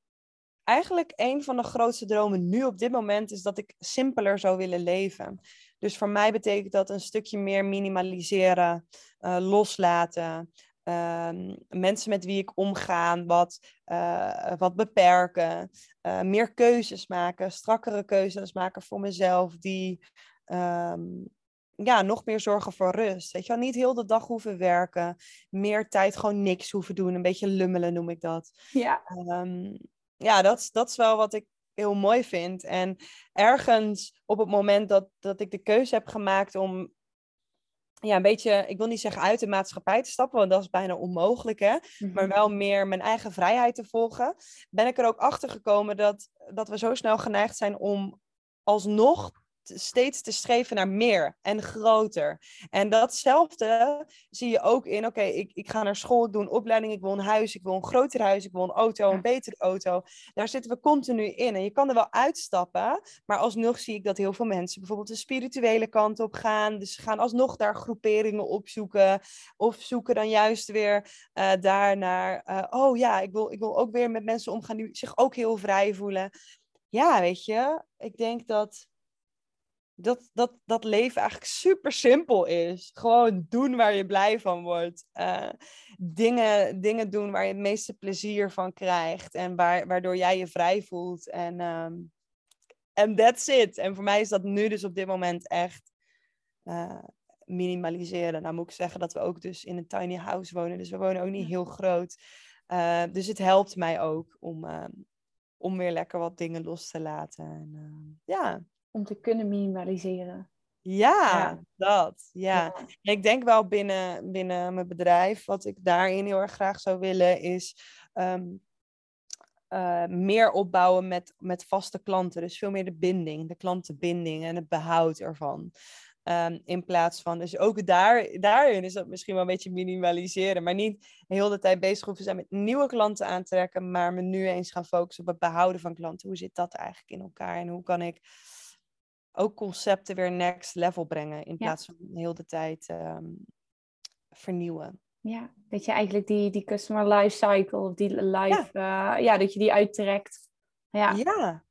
eigenlijk een van de grootste dromen nu op dit moment is dat ik simpeler zou willen leven. Dus voor mij betekent dat een stukje meer minimaliseren, uh, loslaten. Um, mensen met wie ik omga, wat, uh, wat beperken, uh, meer keuzes maken, strakkere keuzes maken voor mezelf, die um, ja, nog meer zorgen voor rust. Weet je wel, niet heel de dag hoeven werken, meer tijd gewoon niks hoeven doen, een beetje lummelen noem ik dat. Ja, um, ja dat, dat is wel wat ik heel mooi vind. En ergens op het moment dat, dat ik de keuze heb gemaakt om ja, een beetje, ik wil niet zeggen uit de maatschappij te stappen, want dat is bijna onmogelijk, hè? Maar mhm. wel meer mijn eigen vrijheid te volgen. Ben ik er ook achter gekomen dat, dat we zo snel geneigd zijn om alsnog steeds te streven naar meer en groter. En datzelfde zie je ook in, oké, ik, ik ga naar school, ik doe een opleiding, ik wil een huis, ik wil een groter huis, ik wil een auto, een betere auto. Daar zitten we continu in. En je kan er wel uitstappen, maar alsnog zie ik dat heel veel mensen bijvoorbeeld de spirituele kant op gaan. Dus ze gaan alsnog daar groeperingen opzoeken. Of zoeken dan juist weer uh, daar naar, uh, oh ja, ik wil, ik wil ook weer met mensen omgaan die zich ook heel vrij voelen. Ja, weet je, ik denk dat dat, dat, dat leven eigenlijk super simpel is. Gewoon doen waar je blij van wordt. Uh, dingen, dingen doen waar je het meeste plezier van krijgt. En waar, waardoor jij je vrij voelt. En um, that's it. En voor mij is dat nu dus op dit moment echt uh, minimaliseren. Nou moet ik zeggen dat we ook dus in een tiny house wonen. Dus we wonen ook niet heel groot. Uh, dus het helpt mij ook om, om weer lekker wat dingen los te laten. En, ja, om te kunnen minimaliseren. Ja, dat. Ja. Ik denk wel binnen, binnen mijn bedrijf, wat ik daarin heel erg graag zou willen, is ehm, eh, meer opbouwen met, met vaste klanten. Dus veel meer de binding, de klantenbinding en het behoud ervan. Um, in plaats van, dus ook daar, daarin is dat misschien wel een beetje minimaliseren. Maar niet heel de tijd bezig hoeven zijn met nieuwe klanten aantrekken. Maar me nu eens gaan focussen op het behouden van klanten. Hoe zit dat eigenlijk in elkaar? En hoe kan ik ook concepten weer next level brengen. In plaats van heel de tijd um, vernieuwen. Ja, dat je eigenlijk die, die customer life cycle, of die life, ja. Uh, ja, dat je die uittrekt. Ja, ja.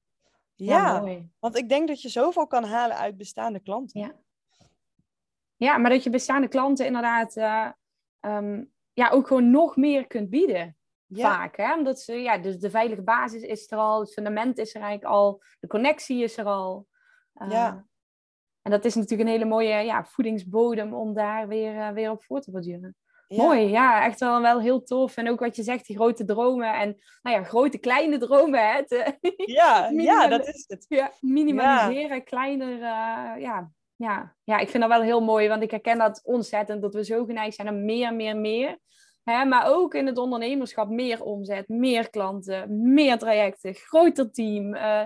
ja. ja want ik denk dat je zoveel kan halen uit bestaande klanten. Ja, ja maar dat je bestaande klanten inderdaad uh, um, ja, ook gewoon nog meer kunt bieden. Ja. Vaak, hè? Omdat ze, ja, dus de veilige basis is er al, het fundament is er eigenlijk al, de connectie is er al ja. Eh, en dat is natuurlijk een hele mooie ja, voedingsbodem om daar weer, uh, weer op voor te borduren. Mooi, ja, echt wel, wel heel tof. En ook wat je zegt, die grote dromen en nou ja, grote, kleine dromen. Hè? ja, ja, dat is het. Ja, minimaliseren, kleiner, uh, ja, ja, ja, ik vind dat wel heel mooi, want ik herken dat ontzettend, dat we zo geneigd zijn naar meer, meer, meer. Hè? Maar ook in het ondernemerschap meer omzet, meer klanten, meer trajecten, groter team. Uh,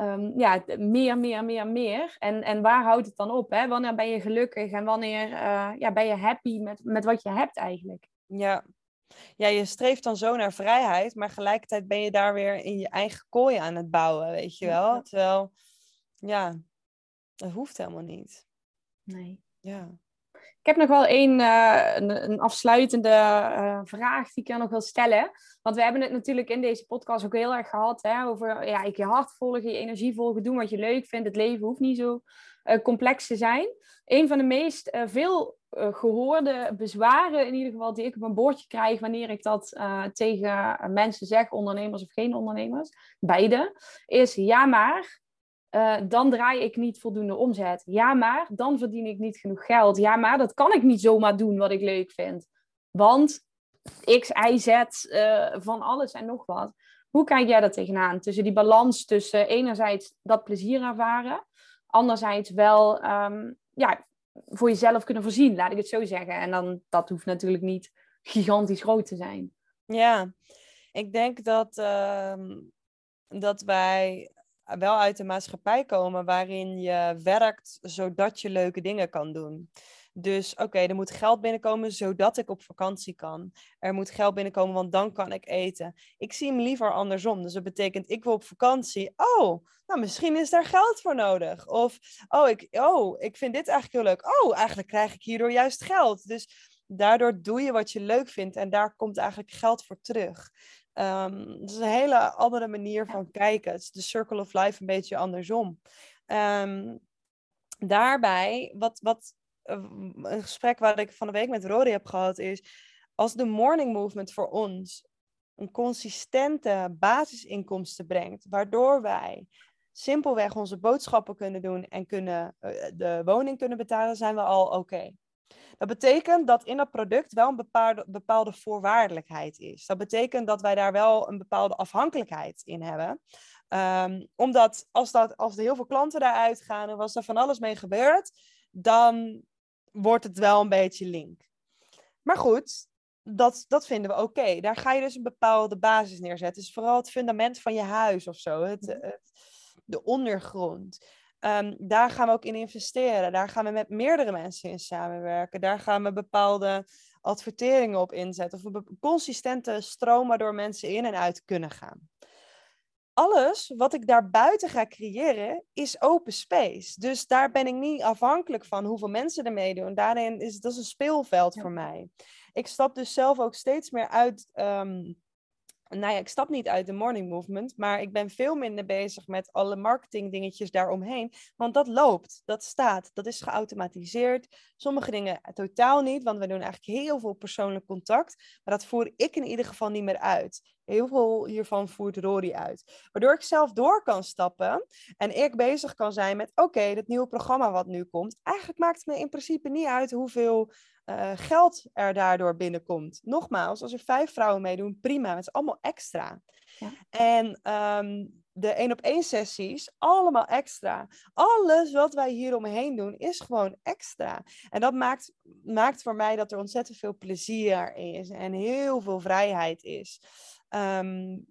um, ja, meer, meer, meer, meer. En, en waar houdt het dan op? Hè? Wanneer ben je gelukkig en wanneer uh, ja, ben je happy met, met wat je hebt eigenlijk? Ja. ja, je streeft dan zo naar vrijheid, maar gelijkertijd ben je daar weer in je eigen kooi aan het bouwen, weet je wel? Terwijl, ja, dat hoeft helemaal niet. Nee. Ja. Ik heb nog wel een, uh, een, afsluitende uh, vraag die ik je nog wil stellen. Want we hebben het natuurlijk in deze podcast ook heel erg gehad hè, over ja, je hart volgen, je energie volgen, doen wat je leuk vindt. Het leven hoeft niet zo uh, complex te zijn. Een van de meest veel gehoorde bezwaren, in ieder geval, die ik op een bordje krijg wanneer ik dat tegen mensen zeg, ondernemers of geen ondernemers, beide, is ja maar uh, dan draai ik niet voldoende omzet. Ja, maar dan verdien ik niet genoeg geld. Ja, maar dat kan ik niet zomaar doen wat ik leuk vind. Want X, Y, Z, uh, van alles en nog wat. Hoe kijk jij daar tegenaan? Tussen die balans tussen enerzijds dat plezier ervaren, anderzijds wel um, ja, voor jezelf kunnen voorzien, laat ik het zo zeggen. En dan, dat hoeft natuurlijk niet gigantisch groot te zijn. Ja, ik denk dat, ehm, dat wij wel uit de maatschappij komen waarin je werkt zodat je leuke dingen kan doen. Dus oké, er moet geld binnenkomen zodat ik op vakantie kan. Er moet geld binnenkomen, want dan kan ik eten. Ik zie hem liever andersom. Dus dat betekent, ik wil op vakantie. Oh, nou misschien is daar geld voor nodig. Of, oh ik, oh, ik vind dit eigenlijk heel leuk. Oh, eigenlijk krijg ik hierdoor juist geld. Dus daardoor doe je wat je leuk vindt en daar komt eigenlijk geld voor terug. Um, dat is een hele andere manier van kijken. Het is de circle of life een beetje andersom. Um, daarbij, wat, wat eh, een gesprek waar ik van de week met Rory heb gehad, is als de morning movement voor ons een consistente basisinkomsten brengt, waardoor wij simpelweg onze boodschappen kunnen doen en kunnen, uh, de woning kunnen betalen, zijn we al oké. Dat betekent dat in dat product wel een bepaalde, bepaalde voorwaardelijkheid is. Dat betekent dat wij daar wel een bepaalde afhankelijkheid in hebben. Um, omdat als, dat, als er heel veel klanten daaruit gaan en was er van alles mee gebeurd, dan wordt het wel een beetje link. Maar goed, dat, dat vinden we oké. Daar ga je dus een bepaalde basis neerzetten. Dus vooral het fundament van je huis of zo. Het, mhm. het de ondergrond. Ehm, daar gaan we ook in investeren. Daar gaan we met meerdere mensen in samenwerken. Daar gaan we bepaalde adverteringen op inzetten. Of een consistente stroom waardoor mensen in en uit kunnen gaan. Alles wat ik daar buiten ga creëren is open space. Dus daar ben ik niet afhankelijk van hoeveel mensen er meedoen. Daarin is dat is een speelveld voor mij. Ik stap dus zelf ook steeds meer uit ehm, nou ja, ik stap niet uit de morning movement, maar ik ben veel minder bezig met alle marketing dingetjes daaromheen. Want dat loopt, dat staat, dat is geautomatiseerd. Sommige dingen totaal niet, want we doen eigenlijk heel veel persoonlijk contact. Maar dat voer ik in ieder geval niet meer uit. Heel veel hiervan voert Rory uit. Waardoor ik zelf door kan stappen en ik bezig kan zijn met: oké, okay, dat nieuwe programma wat nu komt. Eigenlijk maakt het me in principe niet uit hoeveel uh, geld er daardoor binnenkomt. Nogmaals, als er vijf vrouwen meedoen, prima. Het is allemaal extra. Ja. En um, de één op één sessies, allemaal extra. Alles wat wij hier omheen doen, is gewoon extra. En dat maakt, maakt voor mij dat er ontzettend veel plezier is en heel veel vrijheid is. Um,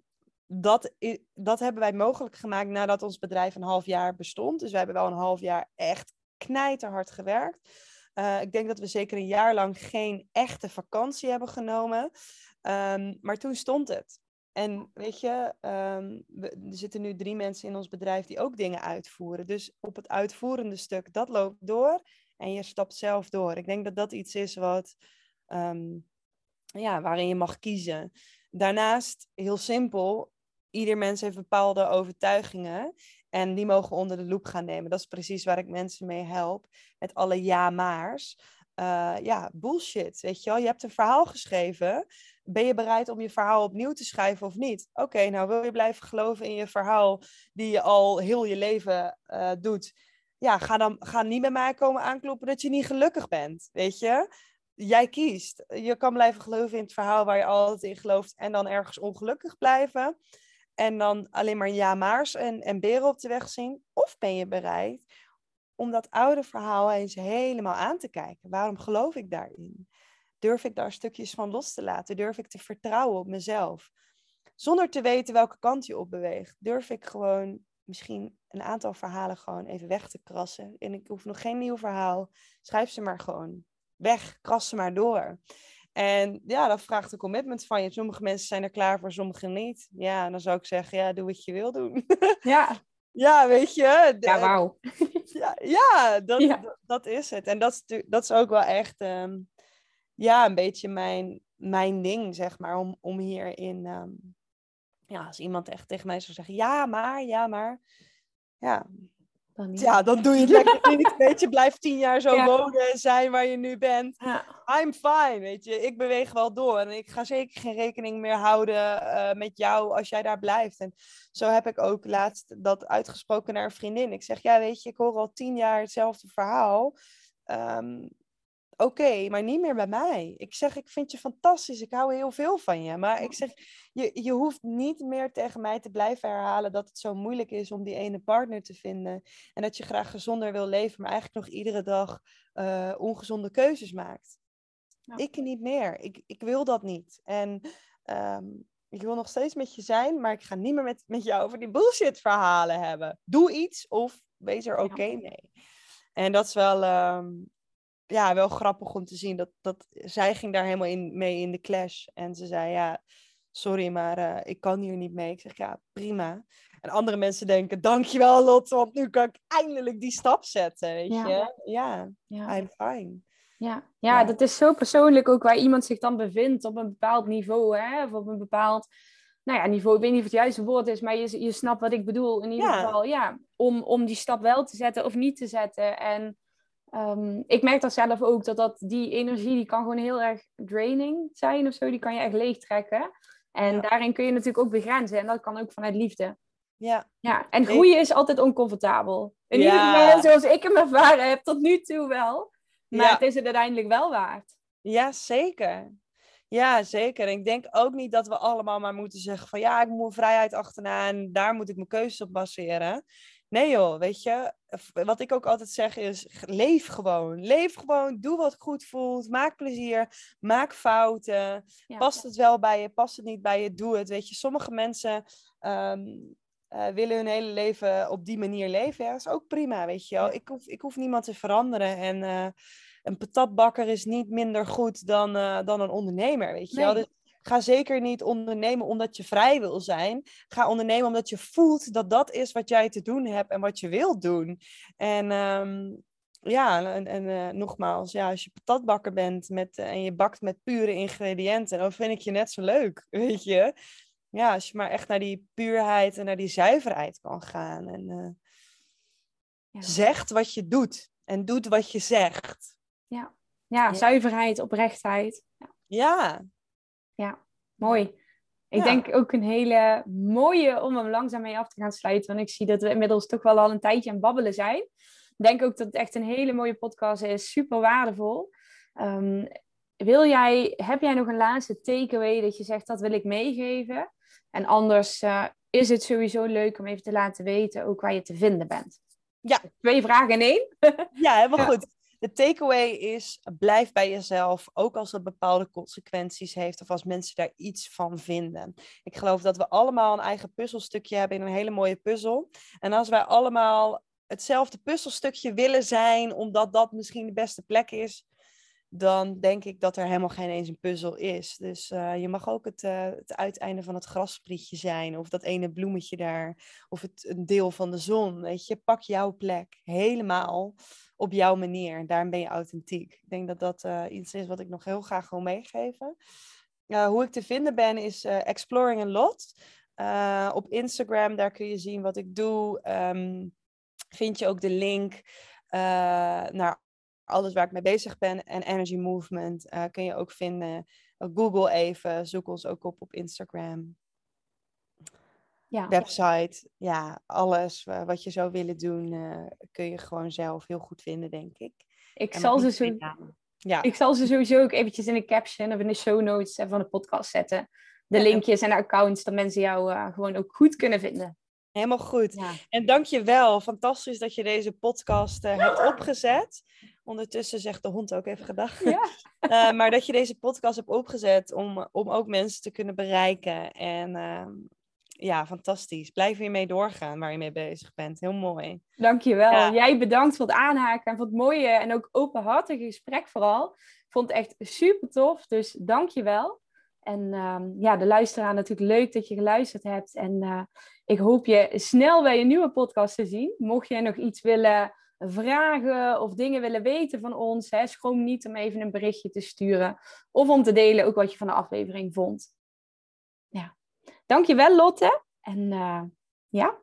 dat, dat hebben wij mogelijk gemaakt nadat ons bedrijf een half jaar bestond. Dus wij hebben wel een half jaar echt knijterhard gewerkt. Uh, ik denk dat we zeker een jaar lang geen echte vakantie hebben genomen. Um, maar toen stond het. En weet je, we, er zitten nu drie mensen in ons bedrijf die ook dingen uitvoeren. Dus op het uitvoerende stuk, dat loopt door. En je stapt zelf door. Ik denk dat dat iets is wat, ja, waarin je mag kiezen. Daarnaast, heel simpel, ieder mens heeft bepaalde overtuigingen. En die mogen onder de loep gaan nemen. Dat is precies waar ik mensen mee help. Met alle ja-maars. Uh, ja, bullshit. Weet je wel, je hebt een verhaal geschreven. Ben je bereid om je verhaal opnieuw te schrijven of niet? Oké, nou wil je blijven geloven in je verhaal die je al heel je leven uh, doet. Ja, ga dan ga niet bij mij komen aankloppen dat je niet gelukkig bent. Weet je? Jij kiest. Je kan blijven geloven in het verhaal waar je altijd in gelooft en dan ergens ongelukkig blijven. En dan alleen maar ja-maars en, en beren op de weg zien. Of ben je bereid om dat oude verhaal eens helemaal aan te kijken? Waarom geloof ik daarin? Durf ik daar stukjes van los te laten? Durf ik te vertrouwen op mezelf? Zonder te weten welke kant je op beweegt, durf ik gewoon misschien een aantal verhalen gewoon even weg te krassen. En ik hoef nog geen nieuw verhaal. Schrijf ze maar gewoon weg, kras ze maar door. En ja, dat vraagt een commitment van je. Sommige mensen zijn er klaar voor, sommige niet. Ja, dan zou ik zeggen, ja, doe wat je wil doen. Ja. ja, weet je. Ja, wauw. Ja, ja, dat, Dat, is het. En dat is, dat is ook wel echt, um, ja, een beetje mijn, mijn ding, zeg maar. Om, om hierin, um, ja, als iemand echt tegen mij zou zeggen, ja, maar, ja, maar. Ja, dan Ja, dan doe je het lekker niet. Weet je, blijf tien jaar zo wonen en zijn waar je nu bent. Ja. I'm fine, weet je. Ik beweeg wel door. En ik ga zeker geen rekening meer houden uh, met jou als jij daar blijft. En zo heb ik ook laatst dat uitgesproken naar een vriendin. Ik zeg, ja, weet je, ik hoor al tien jaar hetzelfde verhaal. Um, oké, maar niet meer bij mij. Ik zeg, ik vind je fantastisch, ik hou heel veel van je. Maar ik zeg, je, je hoeft niet meer tegen mij te blijven herhalen dat het zo moeilijk is om die ene partner te vinden. En dat je graag gezonder wil leven, maar eigenlijk nog iedere dag uh, ongezonde keuzes maakt. Ik niet meer. Ik, ik wil dat niet. En um, ik wil nog steeds met je zijn, maar ik ga niet meer met, met jou over die bullshit verhalen hebben. Doe iets of wees er oké mee. En dat is wel, um, ja, wel grappig om te zien. Dat, dat, zij ging daar helemaal in, mee in de clash. En ze zei, ja, sorry, maar uh, ik kan hier niet mee. Ik zeg, ja, prima. En andere mensen denken, dankjewel Lotte, want nu kan ik eindelijk die stap zetten, weet ja. je. Ja, ja, I'm fine. Ja. ja, dat is zo persoonlijk ook waar iemand zich dan bevindt op een bepaald niveau, hè? of op een bepaald nou ja, niveau, ik weet niet of het juiste woord is, maar je, je snapt wat ik bedoel. In ieder geval, ja, om, om die stap wel te zetten of niet te zetten. En um, ik merk dat zelf ook, dat, dat die energie, die kan gewoon heel erg draining zijn of zo. Die kan je echt leegtrekken. En daarin kun je natuurlijk ook begrenzen. En dat kan ook vanuit liefde. Ja. ja. En groeien is altijd oncomfortabel. In ieder geval, zoals ik hem ervaren heb, tot nu toe wel. Maar het is het uiteindelijk wel waard. Ja, zeker. Ja, zeker. En ik denk ook niet dat we allemaal maar moeten zeggen van ja, ik moet mijn vrijheid achterna en daar moet ik mijn keuzes op baseren. Nee joh, weet je, wat ik ook altijd zeg is, leef gewoon. Leef gewoon, doe wat goed voelt, maak plezier, maak fouten. Past het wel bij je, past het niet bij je, doe het. Weet je, sommige mensen ehm, uh, willen hun hele leven op die manier leven. Ja, dat is ook prima, weet je wel. Ik hoef, ik hoef niemand te veranderen. En uh, een patatbakker is niet minder goed dan, uh, dan een ondernemer, weet je wel. Dus ga zeker niet ondernemen omdat je vrij wil zijn. Ga ondernemen omdat je voelt dat dat is wat jij te doen hebt en wat je wilt doen. En um, ja, en, en nogmaals, ja, als je patatbakker bent met, en je bakt met pure ingrediënten, dan vind ik je net zo leuk, weet je ja, als je maar echt naar die puurheid en naar die zuiverheid kan gaan. En uh, ja. zegt wat je doet. En doet wat je zegt. Ja, ja, zuiverheid, oprechtheid. Ja. Ja, ja mooi. Ik denk ook een hele mooie om hem langzaam mee af te gaan sluiten. Want ik zie dat we inmiddels toch wel al een tijdje aan babbelen zijn. Ik denk ook dat het echt een hele mooie podcast is. Super waardevol. Um, wil jij, heb jij nog een laatste takeaway dat je zegt dat wil ik meegeven? En anders uh, is het sowieso leuk om even te laten weten ook waar je te vinden bent. Ja. Twee vragen in één. ja, helemaal ja. goed. De takeaway is, blijf bij jezelf, ook als dat bepaalde consequenties heeft of als mensen daar iets van vinden. Ik geloof dat we allemaal een eigen puzzelstukje hebben in een hele mooie puzzel. En als wij allemaal hetzelfde puzzelstukje willen zijn, omdat dat misschien de beste plek is, dan denk ik dat er helemaal geen eens een puzzel is. Dus uh, je mag ook het, uh, het uiteinde van het grassprietje zijn, of dat ene bloemetje daar, of het, een deel van de zon. Weet je, pak jouw plek helemaal op jouw manier. Daarom ben je authentiek. Ik denk dat dat uh, iets is wat ik nog heel graag wil meegeven. hoe ik te vinden ben is Exploring a Lot. op Instagram, daar kun je zien wat ik doe. Um, vind je ook de link naar alles waar ik mee bezig ben en Energy Movement uh, kun je ook vinden. Google even, zoek ons ook op op Instagram. Ja. Website, ja, alles wat je zou willen doen, uh, kun je gewoon zelf heel goed vinden, denk ik. Ik zal, ze zo, ja. ik zal ze sowieso ook eventjes in de caption of in de show notes van de podcast zetten. De linkjes en de accounts, dat mensen jou uh, gewoon ook goed kunnen vinden. Helemaal goed. Ja. En dank je wel. Fantastisch dat je deze podcast uh, hebt opgezet. Ondertussen zegt de hond ook even gedag. Ja. uh, maar dat je deze podcast hebt opgezet om, om ook mensen te kunnen bereiken. En uh, ja, fantastisch. Blijf hiermee doorgaan waar je mee bezig bent. Heel mooi. Dankjewel. Ja. Jij bedankt voor het aanhaken en voor het mooie en ook openhartige gesprek vooral. Ik vond het echt super tof, dus dankjewel. En um, ja, de luisteraar natuurlijk leuk dat je geluisterd hebt. En uh, ik hoop je snel bij een nieuwe podcast te zien. Mocht je nog iets willen vragen of dingen willen weten van ons, hè, schroom niet om even een berichtje te sturen. Of om te delen ook wat je van de aflevering vond. Ja. Dankjewel Lotte. En uh, ja,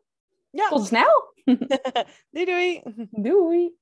ja, tot snel. doei doei. Doei.